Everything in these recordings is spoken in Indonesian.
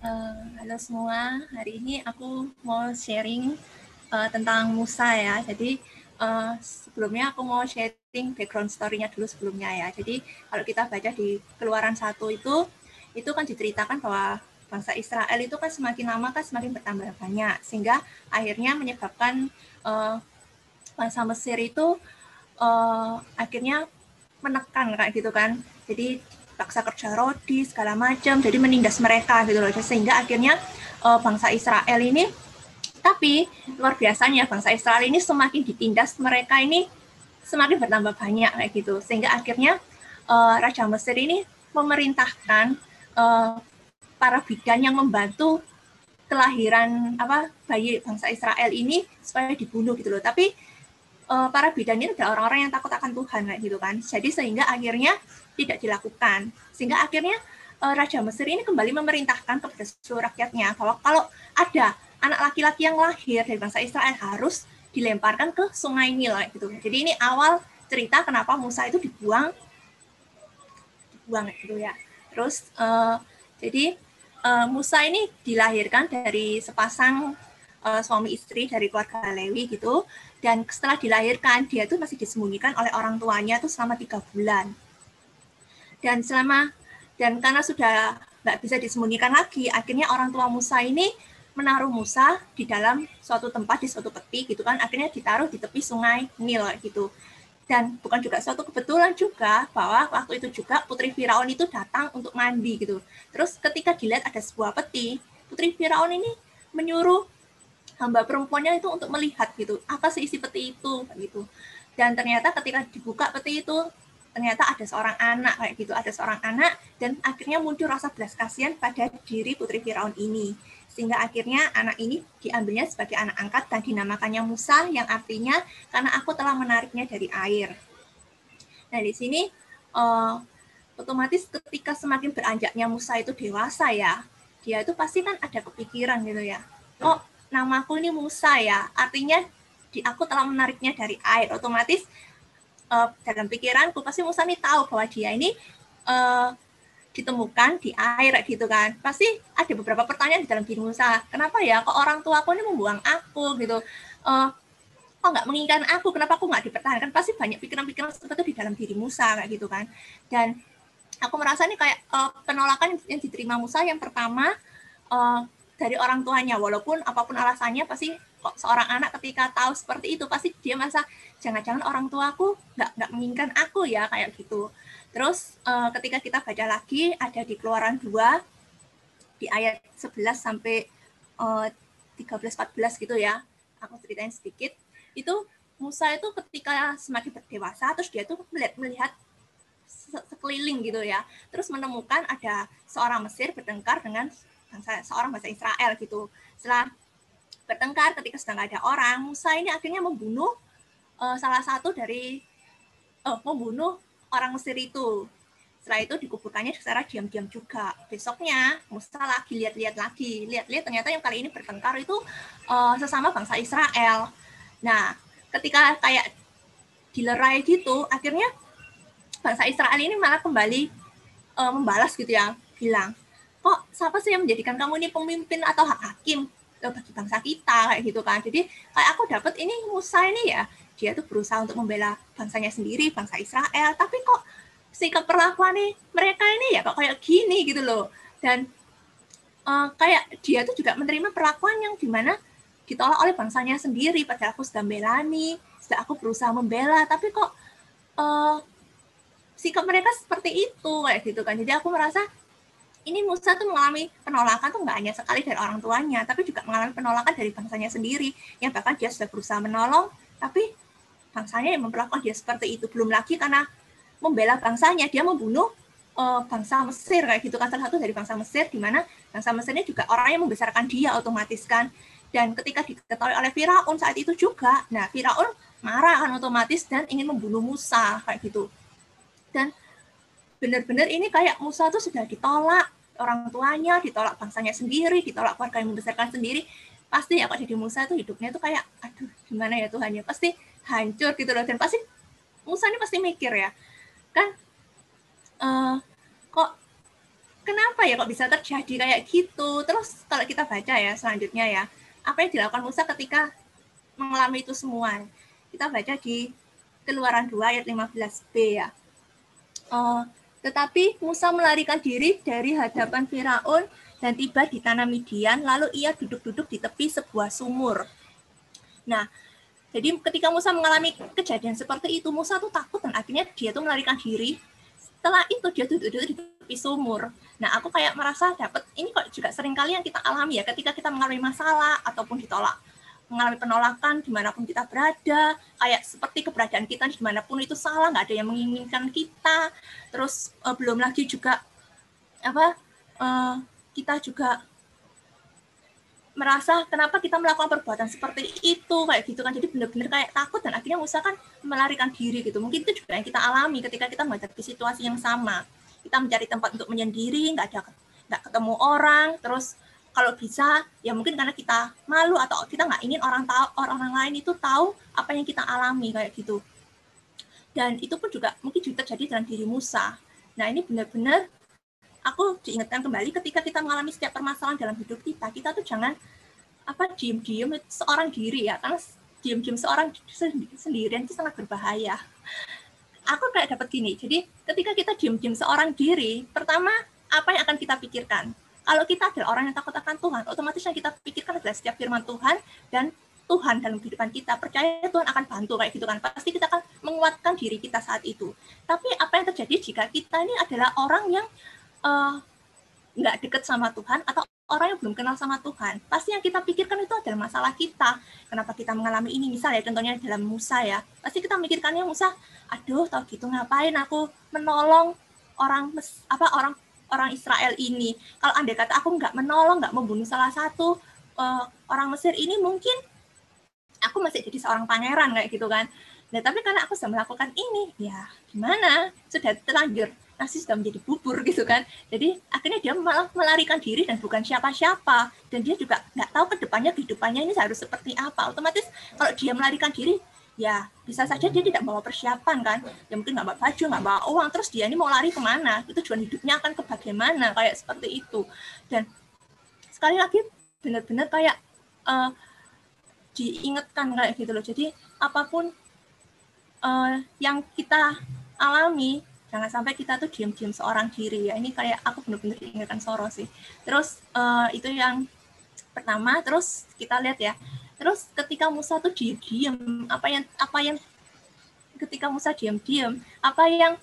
Uh, halo semua, hari ini aku mau sharing uh, tentang Musa ya. Jadi uh, sebelumnya aku mau sharing background story-nya dulu sebelumnya ya. Jadi kalau kita baca di Keluaran satu itu, itu kan diceritakan bahwa bangsa Israel itu kan semakin lama kan semakin bertambah banyak, sehingga akhirnya menyebabkan uh, bangsa Mesir itu uh, akhirnya menekan kayak gitu kan. Jadi paksa kerja rodi segala macam. Jadi menindas mereka gitu loh. Sehingga akhirnya uh, bangsa Israel ini tapi luar biasanya bangsa Israel ini semakin ditindas mereka ini semakin bertambah banyak kayak gitu. Sehingga akhirnya uh, Raja Mesir ini memerintahkan uh, para bidan yang membantu kelahiran apa bayi bangsa Israel ini supaya dibunuh gitu loh. Tapi uh, para bidan ini adalah orang-orang yang takut akan Tuhan kayak gitu kan jadi sehingga akhirnya tidak dilakukan. Sehingga akhirnya uh, Raja Mesir ini kembali memerintahkan kepada seluruh rakyatnya bahwa kalau ada anak laki-laki yang lahir dari bangsa Israel harus dilemparkan ke sungai Nil gitu. Jadi ini awal cerita kenapa Musa itu dibuang dibuang gitu ya. Terus uh, jadi uh, Musa ini dilahirkan dari sepasang uh, suami istri dari keluarga Lewi gitu dan setelah dilahirkan dia itu masih disembunyikan oleh orang tuanya itu selama tiga bulan dan selama dan karena sudah nggak bisa disembunyikan lagi, akhirnya orang tua Musa ini menaruh Musa di dalam suatu tempat di suatu peti gitu kan, akhirnya ditaruh di tepi sungai Nil gitu. Dan bukan juga suatu kebetulan juga bahwa waktu itu juga putri Firaun itu datang untuk mandi gitu. Terus ketika dilihat ada sebuah peti, putri Firaun ini menyuruh hamba perempuannya itu untuk melihat gitu, apa sih isi peti itu gitu. Dan ternyata ketika dibuka peti itu ternyata ada seorang anak kayak gitu, ada seorang anak dan akhirnya muncul rasa belas kasihan pada diri putri Firaun ini. Sehingga akhirnya anak ini diambilnya sebagai anak angkat dan dinamakannya Musa yang artinya karena aku telah menariknya dari air. Nah, di sini uh, otomatis ketika semakin beranjaknya Musa itu dewasa ya, dia itu pasti kan ada kepikiran gitu ya. Oh, namaku ini Musa ya, artinya di aku telah menariknya dari air. Otomatis uh, dalam pikiranku pasti Musa nih tahu bahwa dia ini uh, ditemukan di air gitu kan. Pasti ada beberapa pertanyaan di dalam diri Musa. Kenapa ya kok orang tua aku ini membuang aku gitu? Uh, kok nggak menginginkan aku? Kenapa aku nggak dipertahankan? Pasti banyak pikiran-pikiran seperti itu di dalam diri Musa kayak gitu kan. Dan aku merasa ini kayak uh, penolakan yang diterima Musa yang pertama uh, dari orang tuanya. Walaupun apa pun alasannya pasti kok seorang anak ketika tahu seperti itu pasti dia masa jangan-jangan orang tuaku nggak nggak menginginkan aku ya kayak gitu. Terus uh, ketika kita baca lagi ada di keluaran 2 di ayat 11 sampai uh, 13 14 gitu ya. Aku ceritain sedikit. Itu Musa itu ketika semakin berdewasa terus dia tuh melihat melihat sekeliling gitu ya. Terus menemukan ada seorang Mesir bertengkar dengan bangsa seorang bangsa Israel gitu setelah bertengkar ketika sedang ada orang, Musa ini akhirnya membunuh uh, salah satu dari uh, membunuh orang Mesir itu. Setelah itu dikuburkannya secara diam-diam juga. Besoknya Musa lagi lihat-lihat lagi, lihat-lihat ternyata yang kali ini bertengkar itu uh, sesama bangsa Israel. Nah, ketika kayak dilerai gitu, akhirnya bangsa Israel ini malah kembali uh, membalas gitu ya, bilang, kok siapa sih yang menjadikan kamu ini pemimpin atau hakim? bagi bangsa kita kayak gitu kan. Jadi kayak aku dapat ini Musa ini ya dia tuh berusaha untuk membela bangsanya sendiri bangsa Israel. Tapi kok sikap perlakuan nih mereka ini ya kok kayak gini gitu loh. Dan uh, kayak dia tuh juga menerima perlakuan yang di mana ditolak oleh bangsanya sendiri. Padahal aku sudah belani sudah aku berusaha membela. Tapi kok uh, sikap mereka seperti itu kayak gitu kan. Jadi aku merasa ini Musa tuh mengalami penolakan tuh nggak hanya sekali dari orang tuanya, tapi juga mengalami penolakan dari bangsanya sendiri, yang bahkan dia sudah berusaha menolong, tapi bangsanya yang memperlakukan dia seperti itu. Belum lagi karena membela bangsanya, dia membunuh uh, bangsa Mesir kayak gitu kan salah satu dari bangsa Mesir, di mana bangsa Mesir ini juga orang yang membesarkan dia otomatis kan. Dan ketika diketahui oleh Firaun saat itu juga, nah Firaun marah kan otomatis dan ingin membunuh Musa kayak gitu. Dan benar-benar ini kayak Musa tuh sudah ditolak orang tuanya, ditolak bangsanya sendiri, ditolak keluarga yang membesarkan sendiri. Pasti ya kok jadi Musa tuh hidupnya tuh kayak aduh gimana ya Tuhan ya pasti hancur gitu loh dan pasti Musa ini pasti mikir ya kan uh, kok kenapa ya kok bisa terjadi kayak gitu? Terus kalau kita baca ya selanjutnya ya, apa yang dilakukan Musa ketika mengalami itu semua? Kita baca di Keluaran 2 ayat 15b ya. Uh, tetapi Musa melarikan diri dari hadapan Firaun dan tiba di tanah Midian, lalu ia duduk-duduk di tepi sebuah sumur. Nah, jadi ketika Musa mengalami kejadian seperti itu, Musa tuh takut dan akhirnya dia tuh melarikan diri. Setelah itu dia duduk-duduk di tepi sumur. Nah, aku kayak merasa dapat ini kok juga sering kali yang kita alami ya ketika kita mengalami masalah ataupun ditolak mengalami penolakan di mana pun kita berada, kayak seperti keberadaan kita di mana pun itu salah, nggak ada yang menginginkan kita. Terus uh, belum lagi juga apa uh, kita juga merasa kenapa kita melakukan perbuatan seperti itu kayak gitu kan. Jadi benar-benar kayak takut dan akhirnya usahakan melarikan diri gitu. Mungkin itu juga yang kita alami ketika kita menghadapi situasi yang sama. Kita mencari tempat untuk menyendiri nggak ada nggak ketemu orang terus kalau bisa ya mungkin karena kita malu atau kita nggak ingin orang tahu orang orang lain itu tahu apa yang kita alami kayak gitu. Dan itu pun juga mungkin juga terjadi dalam diri Musa. Nah ini benar-benar aku diingatkan kembali ketika kita mengalami setiap permasalahan dalam hidup kita kita tuh jangan apa diem-diem seorang diri ya karena diem-diem seorang sendirian itu sangat berbahaya. Aku kayak dapat gini jadi ketika kita diem-diem seorang diri pertama apa yang akan kita pikirkan kalau kita adalah orang yang takut akan Tuhan, otomatis yang kita pikirkan adalah setiap firman Tuhan dan Tuhan dalam kehidupan kita. Percaya Tuhan akan bantu kayak gitu kan. Pasti kita akan menguatkan diri kita saat itu. Tapi apa yang terjadi jika kita ini adalah orang yang uh, nggak deket sama Tuhan atau orang yang belum kenal sama Tuhan. Pasti yang kita pikirkan itu adalah masalah kita. Kenapa kita mengalami ini? Misalnya contohnya dalam Musa ya. Pasti kita mikirkannya Musa, aduh tau gitu ngapain aku menolong orang apa orang orang Israel ini. Kalau anda kata aku nggak menolong, nggak membunuh salah satu uh, orang Mesir ini, mungkin aku masih jadi seorang pangeran kayak gitu kan. Nah, tapi karena aku sudah melakukan ini, ya gimana? Sudah terlanjur nasi sudah menjadi bubur gitu kan. Jadi akhirnya dia malah melarikan diri dan bukan siapa-siapa. Dan dia juga nggak tahu ke depannya kehidupannya ini harus seperti apa. Otomatis kalau dia melarikan diri, ya bisa saja dia tidak bawa persiapan kan? Ya mungkin nggak bawa baju nggak bawa uang. Terus dia ini mau lari ke mana? Itu tujuan hidupnya akan ke bagaimana? Kayak seperti itu. Dan sekali lagi benar-benar kayak uh, diingatkan kayak gitu loh. Jadi apa pun uh, yang kita alami jangan sampai kita tuh diam-diam seorang diri. Ya ini kayak aku benar-benar ingatkan Soro sih. Terus uh, itu yang pertama. Terus kita lihat ya Terus ketika Musa tuh diam-diam, apa yang apa yang ketika Musa diam-diam, apa yang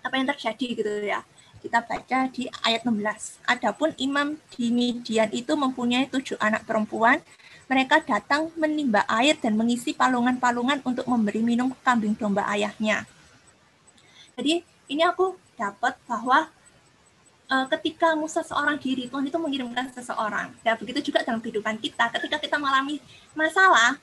apa yang terjadi gitu ya. Kita baca di ayat 16. Adapun imam di Midian itu mempunyai tujuh anak perempuan. Mereka datang menimba air dan mengisi palungan-palungan untuk memberi minum kambing domba ayahnya. Jadi ini aku dapat bahwa uh, ketika Musa seorang diri, Tuhan itu mengirimkan seseorang. Dan begitu juga dalam kehidupan kita. Ketika kita mengalami masalah,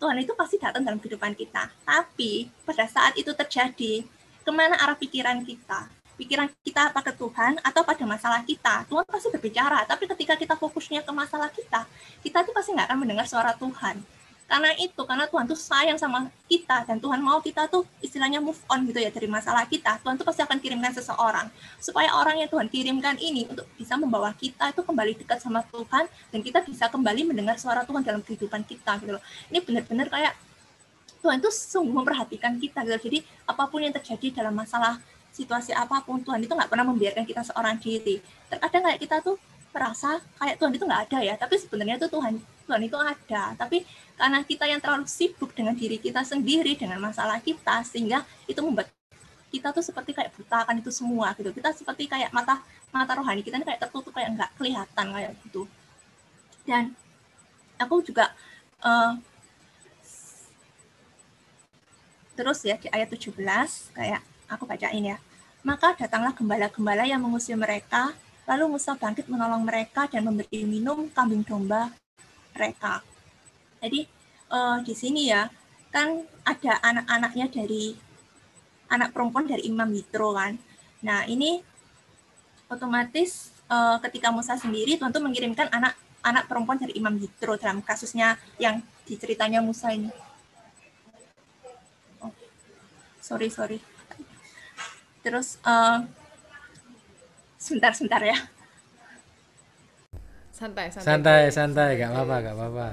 Tuhan itu pasti datang dalam kehidupan kita. Tapi pada saat itu terjadi, ke mana arah pikiran kita? Pikiran kita ke Tuhan atau pada masalah kita? Tuhan pasti berbicara. Tapi ketika kita fokusnya ke masalah kita, kita itu pasti nggak akan mendengar suara Tuhan karena itu karena Tuhan tuh sayang sama kita dan Tuhan mau kita tuh istilahnya move on gitu ya dari masalah kita. Tuhan tuh pasti akan kirimkan seseorang supaya orang yang Tuhan kirimkan ini untuk bisa membawa kita itu kembali dekat sama Tuhan dan kita bisa kembali mendengar suara Tuhan dalam kehidupan kita gitu loh. Ini benar-benar kayak Tuhan tuh sungguh memperhatikan kita gitu jadi apa pun yang terjadi dalam masalah situasi apa pun Tuhan itu nggak pernah membiarkan kita seorang diri. Terkadang kayak kita tuh merasa kayak Tuhan itu nggak ada ya tapi sebenarnya itu Tuhan Tuhan itu ada. Tapi karena kita yang terlalu sibuk dengan diri kita sendiri dengan masalah kita sehingga itu membuat kita tuh seperti kayak buta akan itu semua gitu. Kita seperti kayak mata mata rohani kita ini kayak tertutup kayak nggak kelihatan kayak gitu. Dan aku juga uh, terus ya di ayat 17 kayak aku bacain ya. Maka datanglah gembala-gembala yang mengusir mereka Lalu Musa bangkit menolong mereka dan memberi minum kambing domba mereka. Jadi uh, di sini ya kan ada anak-anaknya dari anak perempuan dari Imam Yitro kan. Nah ini otomatis uh, ketika Musa sendiri Tuhan tuh mengirimkan anak anak perempuan dari Imam Yitro dalam kasusnya yang diceritanya Musa ini. Oh, sorry sorry. Terus uh, sebentar sebentar ya santai santai santai santai gak apa-apa gak apa-apa.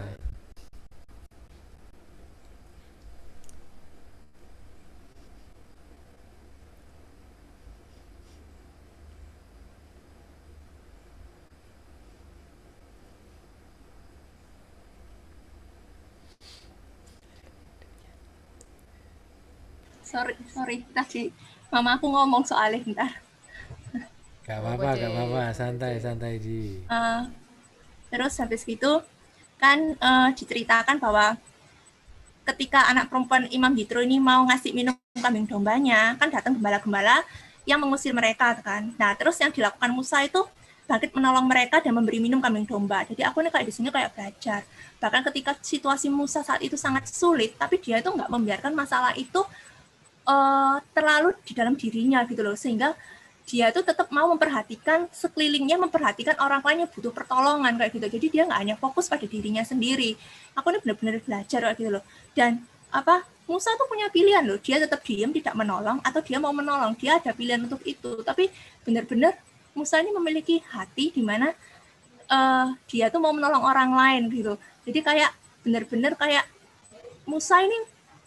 Sorry sorry. Tadi mama aku ngomong soalnya bentar gak apa-apa gak apa-apa. Santai santai di uh, terus habis gitu kan uh, diceritakan bahwa ketika anak perempuan Imam Hitro ini mau ngasih minum kambing dombanya kan datang gembala-gembala yang mengusir mereka kan nah terus yang dilakukan Musa itu bangkit menolong mereka dan memberi minum kambing domba. Jadi aku nih kayak di sini kayak belajar. Bahkan ketika situasi Musa saat itu sangat sulit, tapi dia itu nggak membiarkan masalah itu uh, terlalu di dalam dirinya gitu loh sehingga dia itu tetap mau memperhatikan sekelilingnya memperhatikan orang lain yang butuh pertolongan kayak gitu. Jadi dia nggak hanya fokus pada dirinya sendiri. Aku ini benar-benar belajar kayak gitu loh. Dan apa Musa tuh punya pilihan loh. Dia tetap diam tidak menolong atau dia mau menolong. Dia ada pilihan untuk itu. Tapi benar-benar Musa ini memiliki hati di mana uh, dia tuh mau menolong orang lain gitu jadi kayak benar-benar kayak Musa ini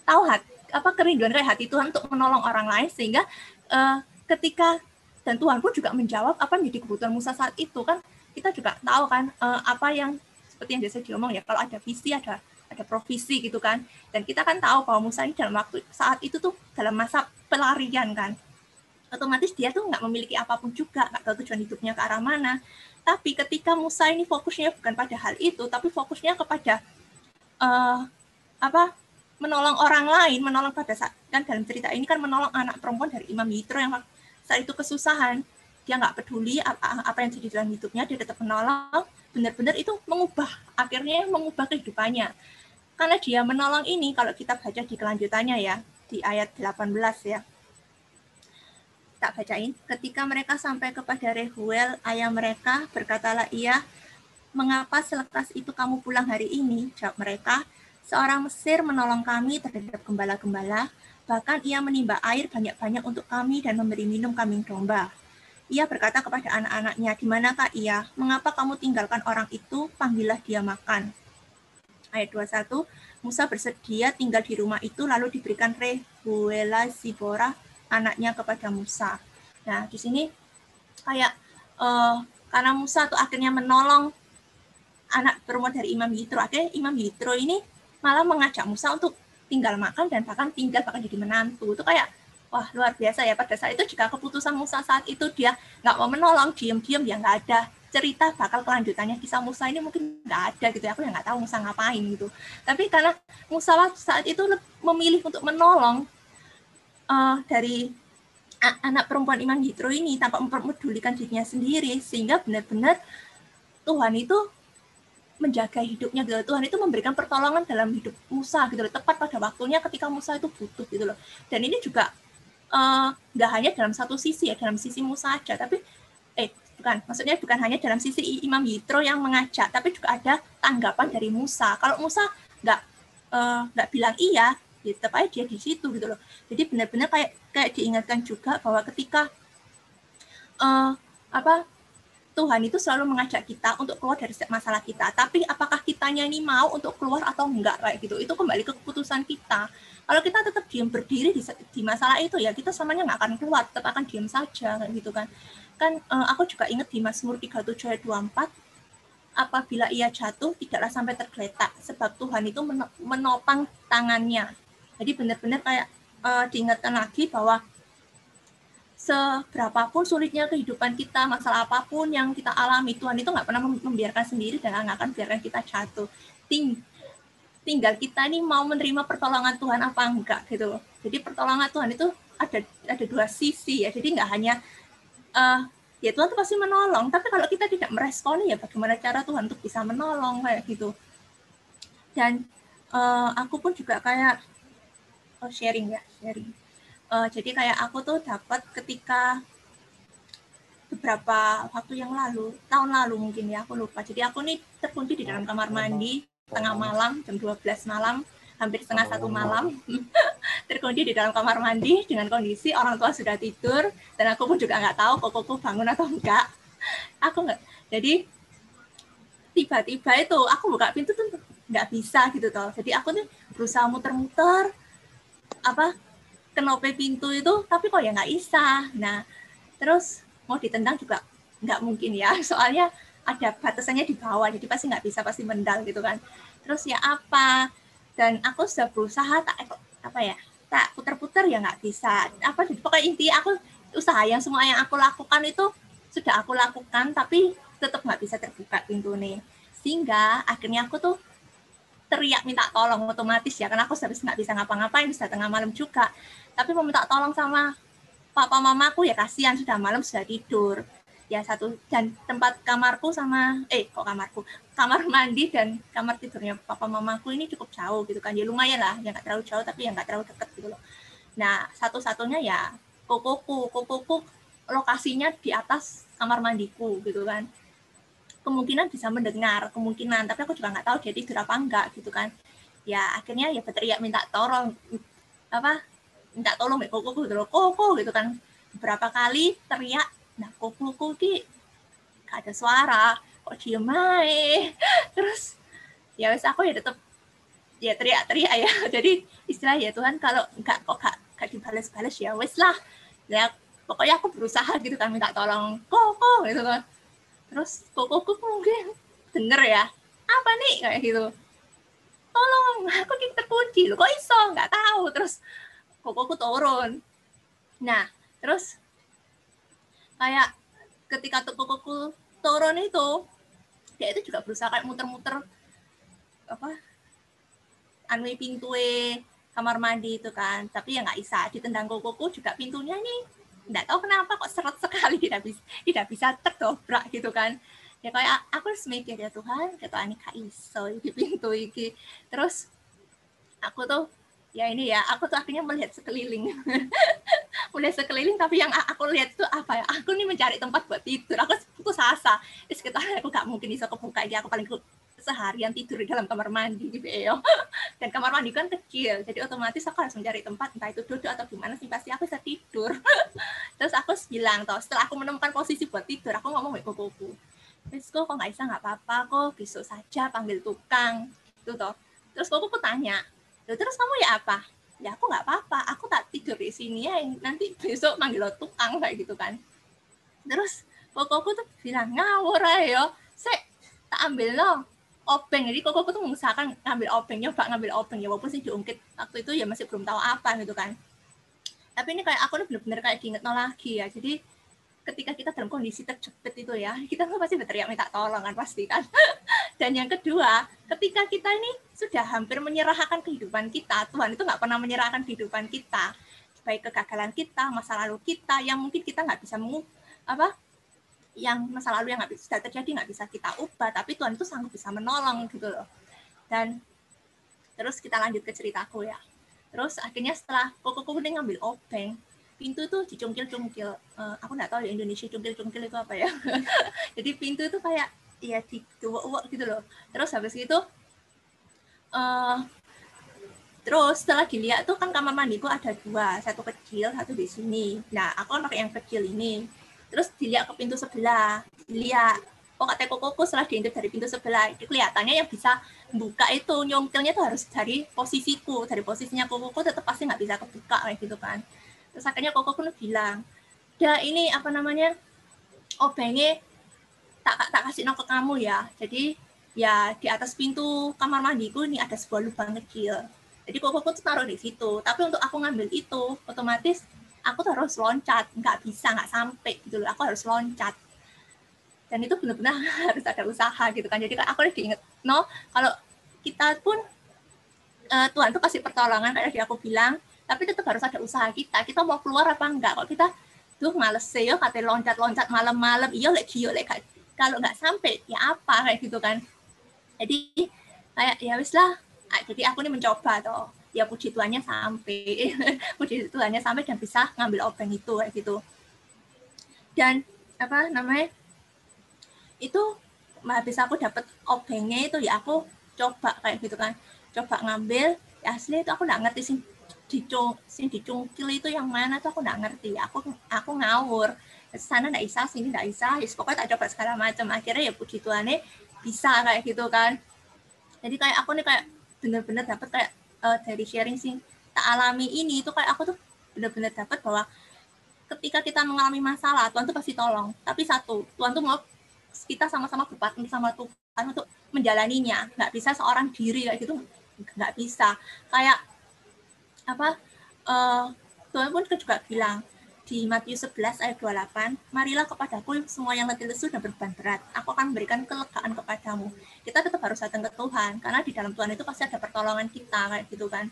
tahu hati apa kerinduan kayak hati Tuhan untuk menolong orang lain sehingga uh, ketika dan Tuhan pun juga menjawab apa menjadi kebutuhan Musa saat itu kan? Kita juga tahu kan uh, apa yang seperti yang biasa diomong ya kalau ada visi ada ada provisi gitu kan. Dan kita kan tahu bahwa Musa ini dalam waktu saat itu tuh dalam masa pelarian kan. Otomatis dia tuh nggak memiliki apa pun juga nggak tahu tujuan hidupnya ke arah mana. Tapi ketika Musa ini fokusnya bukan pada hal itu tapi fokusnya kepada uh, apa menolong orang lain, menolong pada saat kan dalam cerita ini kan menolong anak perempuan dari Imam Yitro yang saat itu kesusahan, dia nggak peduli apa, apa yang terjadi dalam hidupnya, dia tetap menolong, benar-benar itu mengubah, akhirnya mengubah kehidupannya. Karena dia menolong ini, kalau kita baca di kelanjutannya ya, di ayat 18 ya, tak bacain. Ketika mereka sampai kepada Rehuel, ayah mereka, berkatalah ia, mengapa selepas itu kamu pulang hari ini? Jawab mereka, Seorang Mesir menolong kami terhadap gembala-gembala, bahkan ia menimba air banyak-banyak untuk kami dan memberi minum kambing domba. Ia berkata kepada anak-anaknya, di manakah ia? Mengapa kamu tinggalkan orang itu? Panggillah dia makan. Ayat 21, Musa bersedia tinggal di rumah itu, lalu diberikan Rehuela Zibora, anaknya kepada Musa. Nah, di sini kayak uh, karena Musa tuh akhirnya menolong anak perempuan dari Imam Yitro. Akhirnya Imam Yitro ini malah mengajak Musa untuk tinggal makan dan bahkan tinggal bahkan jadi menantu. Itu kayak wah luar biasa ya. Pada saat itu jika keputusan Musa saat itu dia nggak mau menolong diem-diem ya nggak ada cerita bakal kelanjutannya kisah Musa ini mungkin nggak ada gitu ya. Aku ya nggak tahu Musa ngapain gitu. Tapi karena Musa saat itu memilih untuk menolong uh, dari anak perempuan Imam Yitro ini tanpa memperdulikan dirinya sendiri sehingga benar-benar Tuhan itu menjaga hidupnya gitu. Tuhan itu memberikan pertolongan dalam hidup Musa gitu loh. Tepat pada waktunya ketika Musa itu butuh gitu loh. Dan ini juga eh, nggak uh, hanya dalam satu sisi ya dalam sisi Musa aja tapi eh bukan maksudnya bukan hanya dalam sisi Imam Yitro yang mengajak tapi juga ada tanggapan dari Musa. Kalau Musa nggak uh, nggak bilang iya ya tetap aja dia di situ gitu loh. Jadi benar-benar kayak kayak diingatkan juga bahwa ketika uh, apa Tuhan itu selalu mengajak kita untuk keluar dari masalah kita. Tapi apakah kitanya ini mau untuk keluar atau enggak kayak gitu? Itu kembali ke keputusan kita. Kalau kita tetap diam berdiri di, di masalah itu ya kita samanya nggak akan keluar, tetap akan diam saja kayak gitu kan. Kan uh, aku juga ingat di Mazmur 37 ayat 24 apabila ia jatuh tidaklah sampai tergeletak sebab Tuhan itu menopang tangannya. Jadi benar-benar kayak uh, diingatkan lagi bahwa seberapapun sulitnya kehidupan kita, masalah apa pun yang kita alami, Tuhan itu nggak pernah membiarkan sendiri dan nggak akan biarkan kita jatuh. Ting tinggal kita ini mau menerima pertolongan Tuhan apa enggak gitu. Jadi pertolongan Tuhan itu ada ada dua sisi ya. Jadi nggak hanya uh, ya Tuhan itu pasti menolong, tapi kalau kita tidak meresponi ya bagaimana cara Tuhan untuk bisa menolong kayak gitu. Dan uh, aku pun juga kayak oh, sharing ya, sharing uh, jadi kayak aku tuh dapat ketika beberapa waktu yang lalu tahun lalu mungkin ya aku lupa. Jadi aku nih terkunci di dalam kamar mandi tengah malam jam 12 malam hampir setengah satu malam. Terkunci di dalam kamar mandi dengan kondisi orang tua sudah tidur dan aku pun juga nggak tahu kokoku bangun atau enggak. Aku nggak jadi tiba-tiba itu aku buka pintu tuh nggak bisa gitu toh. Jadi aku tuh berusaha muter-muter apa kenope pintu itu tapi kok ya nggak bisa nah terus mau ditendang juga nggak mungkin ya. Soalnya ada batasannya di bawah jadi pasti nggak bisa pasti mendal gitu kan. Terus ya apa? Dan aku sudah berusaha tak apa ya tak putar-putar ya nggak bisa. Apa pokoknya inti aku usaha yang semua yang aku lakukan itu sudah aku lakukan tapi tetap nggak bisa terbuka pintu nih. Sehingga akhirnya aku tuh teriak minta tolong otomatis ya karena aku habis nggak bisa ngapa-ngapain bisa tengah malam juga. Tapi mau minta tolong sama papa mamaku ya kasihan sudah malam sudah tidur. Ya satu dan tempat kamarku sama eh kok kamarku? Kamar mandi dan kamar tidurnya papa mamaku ini cukup jauh gitu kan. Ya lumayan lah ya nggak terlalu jauh tapi ya nggak terlalu dekat gitu loh. Nah satu-satunya ya kokoku kokoku lokasinya di atas kamar mandiku gitu kan kemungkinan bisa mendengar kemungkinan tapi aku juga nggak tahu dia tidur apa enggak gitu kan. Ya akhirnya ya berteriak minta tolong apa minta tolong ya koko gitu loh koko gitu kan. Beberapa kali teriak nah koko ki gak ada suara kok diem aja terus ya wes aku ya tetap ya teriak-teriak ya. Jadi istilah ya Tuhan kalau nggak kok gak, gak dibales-bales ya wes lah. Ya pokoknya aku berusaha gitu kan minta tolong koko gitu kan terus kokoku mungkin denger ya apa nih? Kayak gitu. Tolong aku kita terkunci kok iso? Nggak tahu. Terus kokoku turun. Nah terus kayak ketika tuh kokoku turun itu dia itu juga berusaha kayak muter-muter apa anu pintu kamar mandi itu kan. Tapi ya nggak bisa ditendang kokoku juga pintunya nih nggak tahu kenapa kok seret sekali tidak bisa tidak bisa terdobrak gitu kan. Ya kayak aku harus mikir ya Tuhan kata Anika iso di pintu iki. Terus aku tuh ya ini ya aku tuh akhirnya melihat sekeliling. Melihat sekeliling tapi yang aku lihat tuh apa ya? Aku nih mencari tempat buat tidur. Aku aku sasa. Di sekitar aku gak mungkin bisa kebuka aja aku paling seharian tidur di dalam kamar mandi gitu ya dan kamar mandi kan kecil jadi otomatis aku harus mencari tempat entah itu duduk atau gimana sih pasti aku bisa tidur. Terus aku bilang toh setelah aku menemukan posisi buat tidur aku ngomong sama kokoku terus kok nggak bisa nggak apa-apa kok besok saja panggil tukang itu toh. Terus kokoku tanya terus kamu ya apa? Ya aku nggak apa-apa aku tak tidur di sini ya nanti besok manggil tukang kayak gitu kan. Terus kokoku tuh bilang ngawur ayo saya tak ambil loh obeng jadi kok aku tuh mengusahakan ngambil obeng nyoba ngambil obeng ya walaupun sih diungkit waktu itu ya masih belum tahu apa gitu kan. Tapi ini kayak aku bener-bener kayak diinget lagi ya. Jadi ketika kita dalam kondisi terjepit itu ya kita tuh pasti berteriak minta tolong kan pasti kan. Dan yang kedua ketika kita ini sudah hampir menyerahkan kehidupan kita Tuhan itu nggak pernah menyerahkan kehidupan kita. Baik kegagalan kita masa lalu kita yang mungkin kita nggak bisa mengu apa yang masa lalu yang nggak bisa terjadi nggak bisa kita ubah tapi Tuhan itu sanggup bisa menolong gitu loh. Dan terus kita lanjut ke ceritaku ya. Terus akhirnya setelah koko kuning ngambil obeng pintu itu dicungkil-cungkil. Uh, aku nggak tahu di Indonesia cungkil-cungkil itu apa ya. Jadi pintu itu kayak ya di uwak gitu loh. Terus habis itu uh, terus setelah dilihat tuh kan kamar mandiku ada dua satu kecil satu di sini. Nah aku kan pakai yang kecil ini terus dilihat ke pintu sebelah. Dilihat. Oh kata koko setelah diintip dari pintu sebelah? Kelihatannya yang bisa buka itu. Nyongkelnya tuh harus dari posisiku. Dari posisinya koko tetap pasti nggak bisa kebuka kayak gitu kan. Terus akhirnya koko pun bilang ya ini apa namanya? Obengnya tak tak kasih nong ke kamu ya. Jadi ya di atas pintu kamar mandiku ini ada sebuah lubang kecil. Jadi koko tuh taruh di situ. Tapi untuk aku ngambil itu otomatis aku tuh harus loncat nggak bisa nggak sampai gitu loh. Aku harus loncat. Dan itu benar-benar harus ada usaha gitu kan. Jadi aku udah diinget no kalau kita pun uh, Tuhan tuh kasih pertolongan kayak aku bilang tapi tetap harus ada usaha kita. Kita mau keluar apa enggak? Kok kita tuh males sih yo kata loncat-loncat malam-malam. Iyo lagi iyo lagi kalau nggak sampai ya apa? Kayak gitu kan. Jadi kayak ya wis lah. Ah, jadi aku nih mencoba tuh ya puji Tuhannya sampai puji Tuhannya sampai dan bisa ngambil obeng itu kayak gitu. Dan apa namanya itu habis aku dapat obengnya itu ya aku coba kayak gitu kan. Coba ngambil ya asli itu aku nggak ngerti sih dicung sing dicungkil itu yang mana tuh aku nggak ngerti. Aku aku ngawur. Sana nggak bisa sini nggak bisa ya pokoknya tak coba segala macam. Akhirnya ya puji Tuhan bisa kayak gitu kan. Jadi kayak aku nih kayak bener-bener dapat kayak uh, dari sharing sing tak alami ini itu kayak aku tuh bener-bener dapat bahwa ketika kita mengalami masalah Tuhan tuh pasti tolong. Tapi satu Tuhan tuh mau kita sama-sama berpartner sama Tuhan untuk menjalaninya. Nggak bisa seorang diri kayak gitu nggak bisa. Kayak apa uh, Tuhan pun juga bilang di Matius 11 ayat 28, marilah kepadaku semua yang letih lesu dan beban berat. Aku akan memberikan kelegaan kepadamu. Kita tetap harus datang ke Tuhan, karena di dalam Tuhan itu pasti ada pertolongan kita, kayak gitu kan.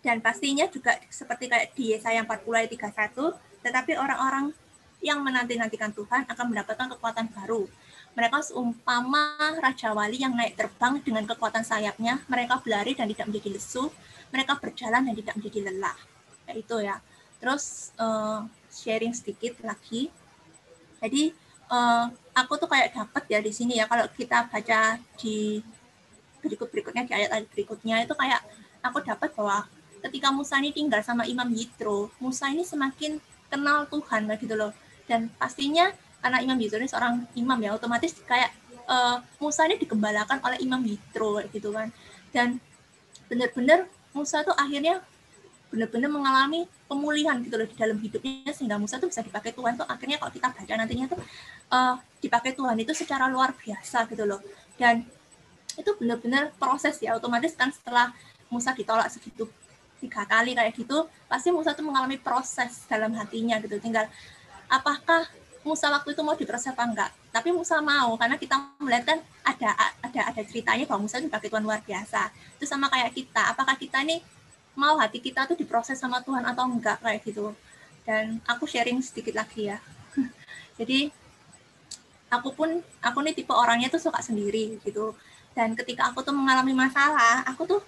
Dan pastinya juga seperti kayak di Yesaya 40 ayat 31, tetapi orang-orang yang menanti-nantikan Tuhan akan mendapatkan kekuatan baru. Mereka seumpama Raja Wali yang naik terbang dengan kekuatan sayapnya, mereka berlari dan tidak menjadi lesu, mereka berjalan dan tidak menjadi lelah. Kayak itu ya terus uh, sharing sedikit lagi. Jadi uh, aku tuh kayak dapat ya di sini ya kalau kita baca di berikut berikutnya di ayat-ayat berikutnya itu kayak aku dapat bahwa ketika Musa ini tinggal sama Imam Yitro Musa ini semakin kenal Tuhan gitu loh. Dan pastinya karena Imam Yitro ini seorang imam ya otomatis kayak uh, Musa ini dikembalakan oleh Imam Yitro gitu kan. Dan benar-benar Musa tuh akhirnya benar-benar mengalami pemulihan gitu loh di dalam hidupnya sehingga Musa tuh bisa dipakai Tuhan tuh akhirnya kalau kita baca nantinya tuh uh, dipakai Tuhan itu secara luar biasa gitu loh. Dan itu benar-benar proses ya otomatis kan setelah Musa ditolak segitu tiga kali kayak gitu pasti Musa tuh mengalami proses dalam hatinya gitu. Tinggal apakah Musa waktu itu mau diproses apa enggak? Tapi Musa mau karena kita melihat kan ada ada ada ceritanya bahwa Musa dipakai Tuhan luar biasa. Itu sama kayak kita apakah kita nih mau hati kita tuh diproses sama Tuhan atau enggak kayak gitu. Dan aku sharing sedikit lagi ya. Jadi aku pun aku nih tipe orangnya tuh suka sendiri gitu. Dan ketika aku tuh mengalami masalah, aku tuh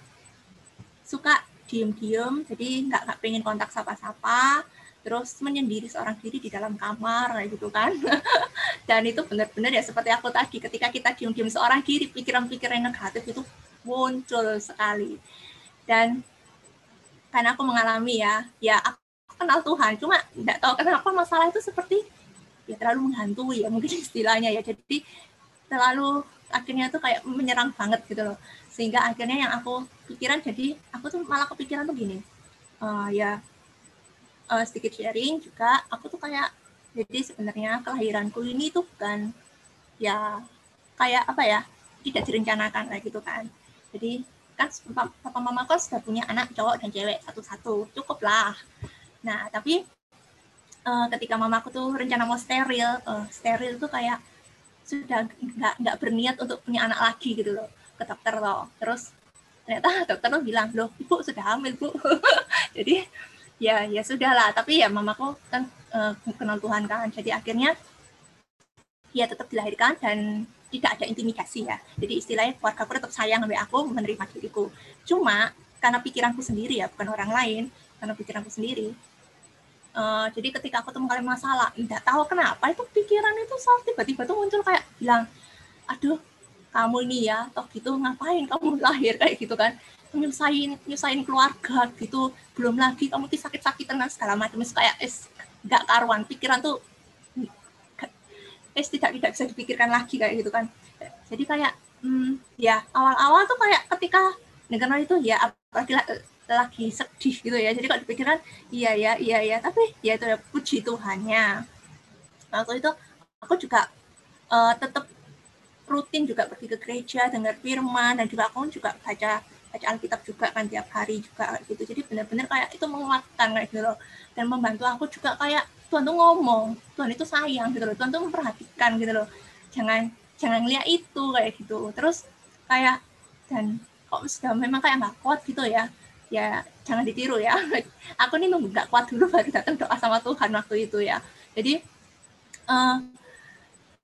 suka diem-diem, jadi nggak nggak pengen kontak sapa-sapa, terus menyendiri seorang diri di dalam kamar kayak gitu kan. Dan itu benar-benar ya seperti aku tadi, ketika kita diem-diem seorang diri, pikiran-pikiran negatif itu muncul sekali. Dan karena aku mengalami ya. Ya aku kenal Tuhan cuma tidak tahu kenapa masalah itu seperti ya terlalu menghantui ya mungkin istilahnya ya. Jadi terlalu akhirnya tuh kayak menyerang banget gitu loh. Sehingga akhirnya yang aku pikiran jadi aku tuh malah kepikiran tuh gini. Uh, ya uh, sedikit sharing juga aku tuh kayak jadi sebenarnya kelahiranku ini tuh bukan ya kayak apa ya tidak direncanakan kayak gitu kan. Jadi kan papa mama kan sudah punya anak cowok dan cewek satu-satu. Cukup lah. Nah tapi uh, ketika mamaku tuh rencana mau steril uh, steril tuh kayak sudah nggak nggak berniat untuk punya anak lagi gitu loh ke dokter loh. Terus ternyata dokter lo bilang loh ibu sudah hamil bu. Jadi ya ya sudah lah. Tapi ya mamaku kan uh, kenal Tuhan kan. Jadi akhirnya ya tetap dilahirkan dan tidak ada intimidasi ya. Jadi istilahnya keluarga aku tetap sayang sampai aku menerima diriku. Cuma karena pikiranku sendiri ya, bukan orang lain, karena pikiranku sendiri. Uh, jadi ketika aku mengalami masalah, tidak tahu kenapa itu pikiran itu soal tiba-tiba tuh muncul kayak bilang, aduh kamu ini ya, toh gitu ngapain kamu lahir kayak gitu kan, nyusahin nyusahin keluarga gitu, belum lagi kamu sakit-sakitan segala macam, kayak es nggak karuan, pikiran tuh eh tidak tidak bisa dipikirkan lagi kayak gitu kan. Jadi kayak hmm, ya awal-awal tuh kayak ketika negara itu ya apalagi lagi sedih gitu ya. Jadi kalau dipikirkan iya ya iya ya. Tapi ya itu ya puji Tuhannya. Waktu itu aku juga uh, tetap rutin juga pergi ke gereja dengar firman dan juga aku juga baca baca Alkitab juga kan tiap hari juga gitu. Jadi benar-benar kayak itu menguatkan kayak gitu loh. Dan membantu aku juga kayak Tuhan tuh ngomong Tuhan itu sayang gitu loh. Tuhan tuh memperhatikan gitu loh. Jangan jangan lihat itu kayak gitu. Terus kayak dan kok sudah memang kayak nggak kuat gitu ya ya jangan ditiru ya. Aku nih nunggu nggak kuat dulu baru datang doa sama Tuhan waktu itu ya. Jadi uh,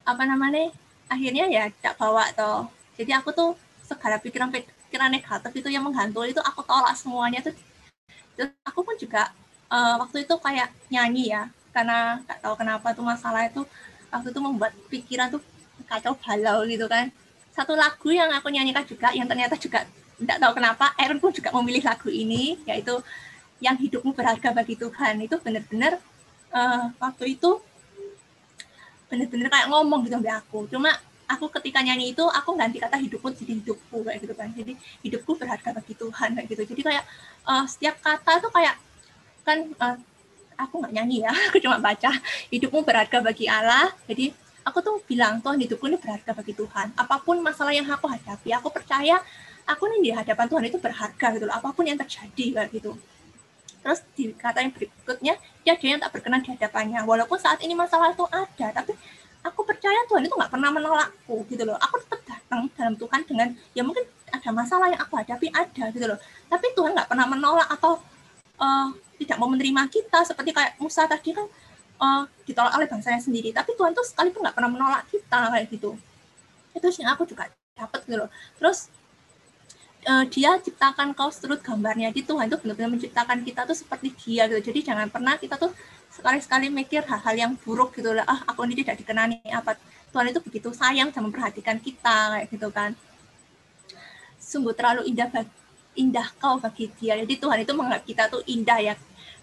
apa namanya akhirnya ya tidak bawa toh. Jadi aku tuh segala pikiran pikiran negatif itu yang menghantui itu aku tolak semuanya tuh. Terus aku pun juga uh, waktu itu kayak nyanyi ya karena nggak tahu kenapa tuh masalah itu waktu itu membuat pikiran tuh kacau balau gitu kan. Satu lagu yang aku nyanyikan juga yang ternyata juga tidak tahu kenapa Aaron pun juga memilih lagu ini yaitu yang hidupmu berharga bagi Tuhan. Itu benar-benar uh, waktu itu benar-benar kayak ngomong gitu sampai aku. Cuma aku ketika nyanyi itu aku ganti kata hidupku jadi hidupku kayak gitu kan. Jadi hidupku berharga bagi Tuhan kayak gitu. Jadi kayak uh, setiap kata itu kayak kan uh, aku nggak nyanyi ya aku cuma baca. Hidupmu berharga bagi Allah. Jadi aku tuh bilang Tuhan hidupku ini berharga bagi Tuhan. Apa pun masalah yang aku hadapi aku percaya aku nih di hadapan Tuhan itu berharga gitu loh. Apa pun yang terjadi kayak gitu. Terus di kata yang berikutnya dia ada yang tak berkenan di hadapannya. Walaupun saat ini masalah itu ada tapi aku percaya Tuhan itu nggak pernah menolakku gitu loh. Aku tetap datang dalam Tuhan dengan ya mungkin ada masalah yang aku hadapi ada gitu loh. Tapi Tuhan nggak pernah menolak atau uh, tidak mau menerima kita seperti kayak Musa tadi kan uh, ditolak oleh bangsanya sendiri. Tapi Tuhan tuh sekalipun nggak pernah menolak kita kayak gitu. Itu sih aku juga dapat gitu loh. Terus uh, dia ciptakan kau seturut gambarnya. Di Tuhan itu benar-benar menciptakan kita tuh seperti dia gitu. Jadi jangan pernah kita tuh sekali-sekali mikir hal-hal yang buruk gitu lah ah aku ini tidak dikenani. Apa? Tuhan itu begitu sayang dan memperhatikan kita kayak gitu kan. Sungguh terlalu indah indah kau bagi dia. Jadi Tuhan itu menganggap kita tuh indah ya.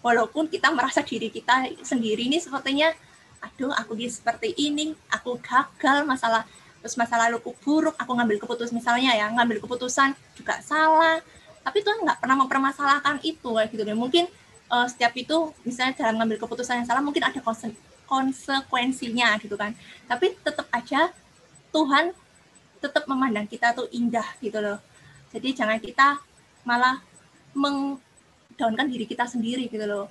Walaupun kita merasa diri kita sendiri ini sepertinya aduh aku dia seperti ini aku gagal masalah terus masa laluku buruk aku ngambil keputusan misalnya ya ngambil keputusan juga salah. Tapi Tuhan nggak pernah mempermasalahkan itu kayak gitu. Deh mungkin uh, setiap itu misalnya dalam ngambil keputusan yang salah mungkin ada konse konsekuensinya gitu kan. Tapi tetap aja Tuhan tetap memandang kita tuh indah gitu loh. Jadi jangan kita malah mengdaunkan diri kita sendiri gitu loh.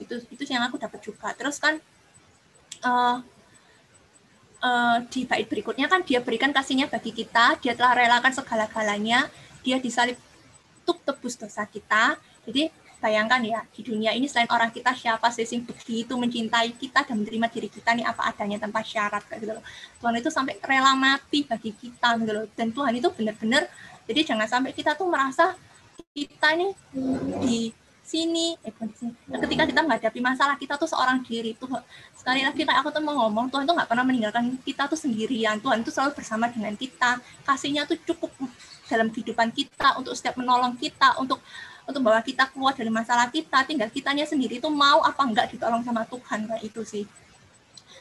Itu itu yang aku dapat juga. Terus kan uh, uh, di bait berikutnya kan dia berikan kasihnya bagi kita, dia telah relakan segala-galanya, dia disalib untuk tebus dosa kita. Jadi bayangkan ya, di dunia ini selain orang kita siapa sih yang begitu mencintai kita dan menerima diri kita nih apa adanya tanpa syarat kayak gitu loh. Tuhan itu sampai rela mati bagi kita gitu loh. Dan Tuhan itu benar-benar jadi jangan sampai kita tuh merasa kita nih di sini eh di sini ketika kita menghadapi masalah kita tuh seorang diri tuh sekali lagi kayak aku tuh mau ngomong Tuhan tuh nggak pernah meninggalkan kita tuh sendirian Tuhan itu selalu bersama dengan kita kasihnya tuh cukup dalam kehidupan kita untuk setiap menolong kita untuk untuk bawa kita keluar dari masalah kita tinggal kitanya sendiri tuh mau apa enggak ditolong sama Tuhan kayak itu sih.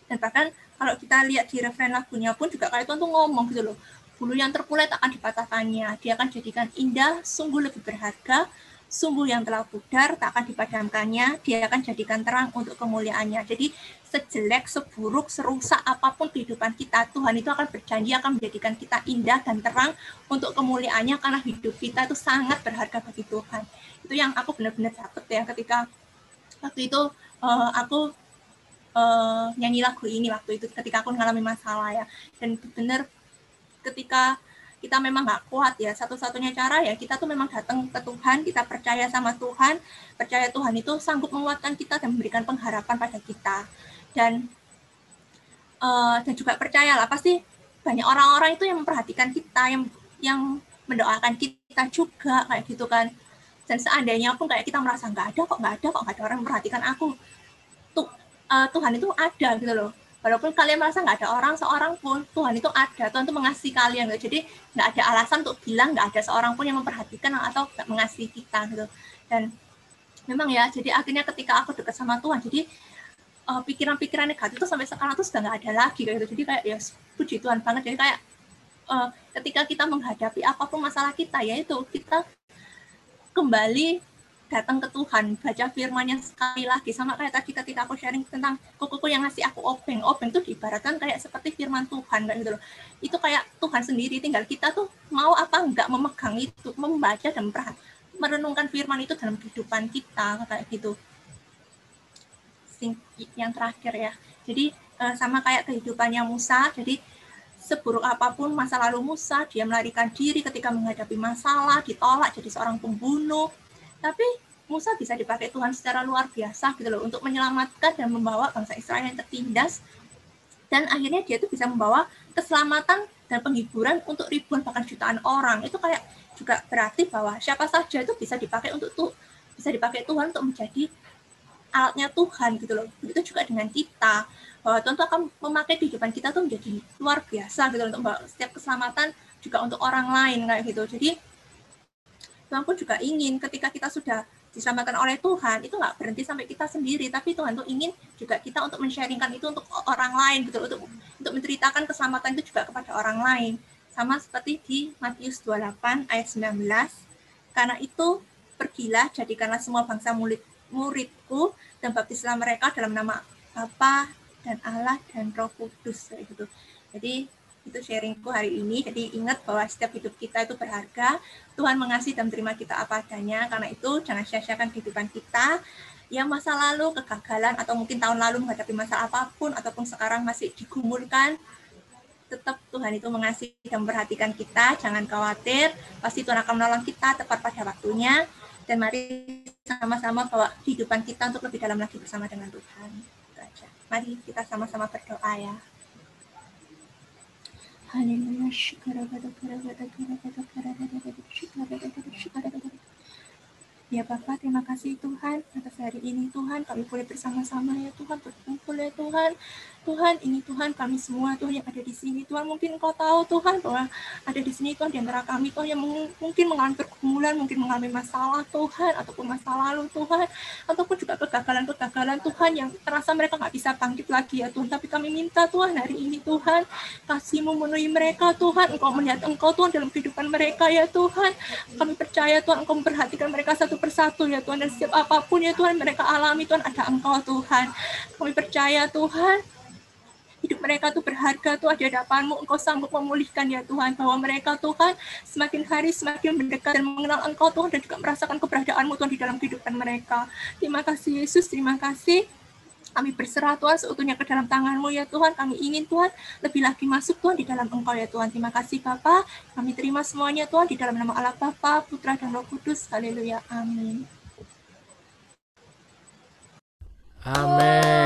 Dan bahkan kalau kita lihat di referen lagunya pun juga kayak Tuhan tuh ngomong gitu loh bulu yang terpulet akan dipatahkannya dia akan jadikan indah sungguh lebih berharga sumbu yang telah pudar tak akan dipadamkannya, dia akan jadikan terang untuk kemuliaannya. Jadi sejelek, seburuk, serusak apa pun kehidupan kita, Tuhan itu akan berjanji akan menjadikan kita indah dan terang untuk kemuliaannya karena hidup kita itu sangat berharga bagi Tuhan. Itu yang aku benar-benar dapat ya ketika waktu itu uh, aku uh, nyanyi lagu ini waktu itu ketika aku mengalami masalah ya dan benar ketika kita memang nggak kuat ya. Satu-satunya cara ya kita tuh memang datang ke Tuhan kita percaya sama Tuhan. Percaya Tuhan itu sanggup menguatkan kita dan memberikan pengharapan pada kita. Dan uh, dan juga percayalah pasti banyak orang-orang itu yang memperhatikan kita yang yang mendoakan kita juga kayak gitu kan. Dan seandainya pun kayak kita merasa nggak ada kok nggak ada kok nggak ada orang memperhatikan aku tuh uh, Tuhan itu ada gitu loh walaupun kalian merasa nggak ada orang seorang pun Tuhan itu ada. Tuhan itu mengasihi kalian gitu. Jadi nggak ada alasan untuk bilang nggak ada seorang pun yang memperhatikan atau nggak mengasihi kita gitu. Dan memang ya jadi akhirnya ketika aku dekat sama Tuhan jadi uh, pikiran-pikiran negatif itu sampai sekarang tuh sudah nggak ada lagi gitu. Jadi kayak ya puji Tuhan banget. Jadi kayak uh, ketika kita menghadapi apa pun masalah kita ya itu kita kembali datang ke Tuhan, baca firmannya sekali lagi. Sama kayak tadi ketika aku sharing tentang kukuku yang ngasih aku obeng. Obeng itu diibaratkan kayak seperti firman Tuhan kayak gitu loh. Itu kayak Tuhan sendiri, tinggal kita tuh mau apa enggak memegang itu, membaca dan merenungkan firman itu dalam kehidupan kita kayak gitu. Yang terakhir ya. Jadi eh, sama kayak kehidupannya Musa, jadi seburuk apa pun masa lalu Musa, dia melarikan diri ketika menghadapi masalah, ditolak jadi seorang pembunuh, tapi Musa bisa dipakai Tuhan secara luar biasa gitu loh untuk menyelamatkan dan membawa bangsa Israel yang tertindas. Dan akhirnya dia tuh bisa membawa keselamatan dan penghiburan untuk ribuan bahkan jutaan orang. Itu kayak juga berarti bahwa siapa saja itu bisa dipakai untuk tuh bisa dipakai Tuhan untuk menjadi alatnya Tuhan gitu loh. Begitu juga dengan kita bahwa Tuhan tuh akan memakai kehidupan kita tuh menjadi luar biasa gitu loh untuk setiap keselamatan juga untuk orang lain kayak gitu. Jadi Tuhan. Pun juga ingin ketika kita sudah diselamatkan oleh Tuhan itu nggak berhenti sampai kita sendiri tapi Tuhan tuh ingin juga kita untuk men-sharingkan itu untuk orang lain gitu untuk untuk menceritakan keselamatan itu juga kepada orang lain. Sama seperti di Matius 28 ayat 19 karena itu pergilah jadikanlah semua bangsa murid muridku dan baptislah mereka dalam nama Bapa dan Allah dan Roh Kudus gitu. Jadi itu sharingku hari ini. Jadi ingat bahwa setiap hidup kita itu berharga. Tuhan mengasihi dan terima kita apa adanya. Karena itu jangan sia-siakan kehidupan kita. Yang masa lalu, kegagalan, atau mungkin tahun lalu menghadapi masalah apa pun, ataupun sekarang masih digumulkan, tetap Tuhan itu mengasihi dan memperhatikan kita. Jangan khawatir, pasti Tuhan akan menolong kita tepat pada waktunya. Dan mari sama-sama bawa kehidupan kita untuk lebih dalam lagi bersama dengan Tuhan. Itu aja. Mari kita sama-sama berdoa ya. Haleluya. Ya Bapak, terima kasih Tuhan atas hari ini Tuhan kami boleh bersama-sama ya Tuhan berkumpul ya Tuhan Tuhan, ini Tuhan kami semua Tuhan yang ada di sini. Tuhan mungkin Engkau tahu Tuhan bahwa ada di sini Tuhan di antara kami Tuhan yang mungkin mengalami pergumulan, mungkin mengalami masalah Tuhan ataupun masa lalu Tuhan ataupun juga kegagalan-kegagalan Tuhan yang terasa mereka nggak bisa bangkit lagi ya Tuhan. Tapi kami minta Tuhan hari ini Tuhan kasih memenuhi mereka Tuhan. Engkau melihat Engkau Tuhan dalam kehidupan mereka ya Tuhan. Kami percaya Tuhan Engkau memperhatikan mereka satu persatu ya Tuhan dan setiap apa pun ya Tuhan mereka alami Tuhan ada Engkau Tuhan. Kami percaya Tuhan hidup mereka tuh berharga tuh ada hadapanmu engkau sanggup memulihkan ya Tuhan bahwa mereka Tuhan semakin hari semakin mendekat dan mengenal engkau Tuhan dan juga merasakan keberadaanmu Tuhan di dalam kehidupan mereka terima kasih Yesus terima kasih kami berserah Tuhan seutuhnya ke dalam tanganmu ya Tuhan. Kami ingin Tuhan lebih lagi masuk Tuhan di dalam Engkau ya Tuhan. Terima kasih Bapa. Kami terima semuanya Tuhan di dalam nama Allah Bapa, Putra dan Roh Kudus. Haleluya. Amin. Amin.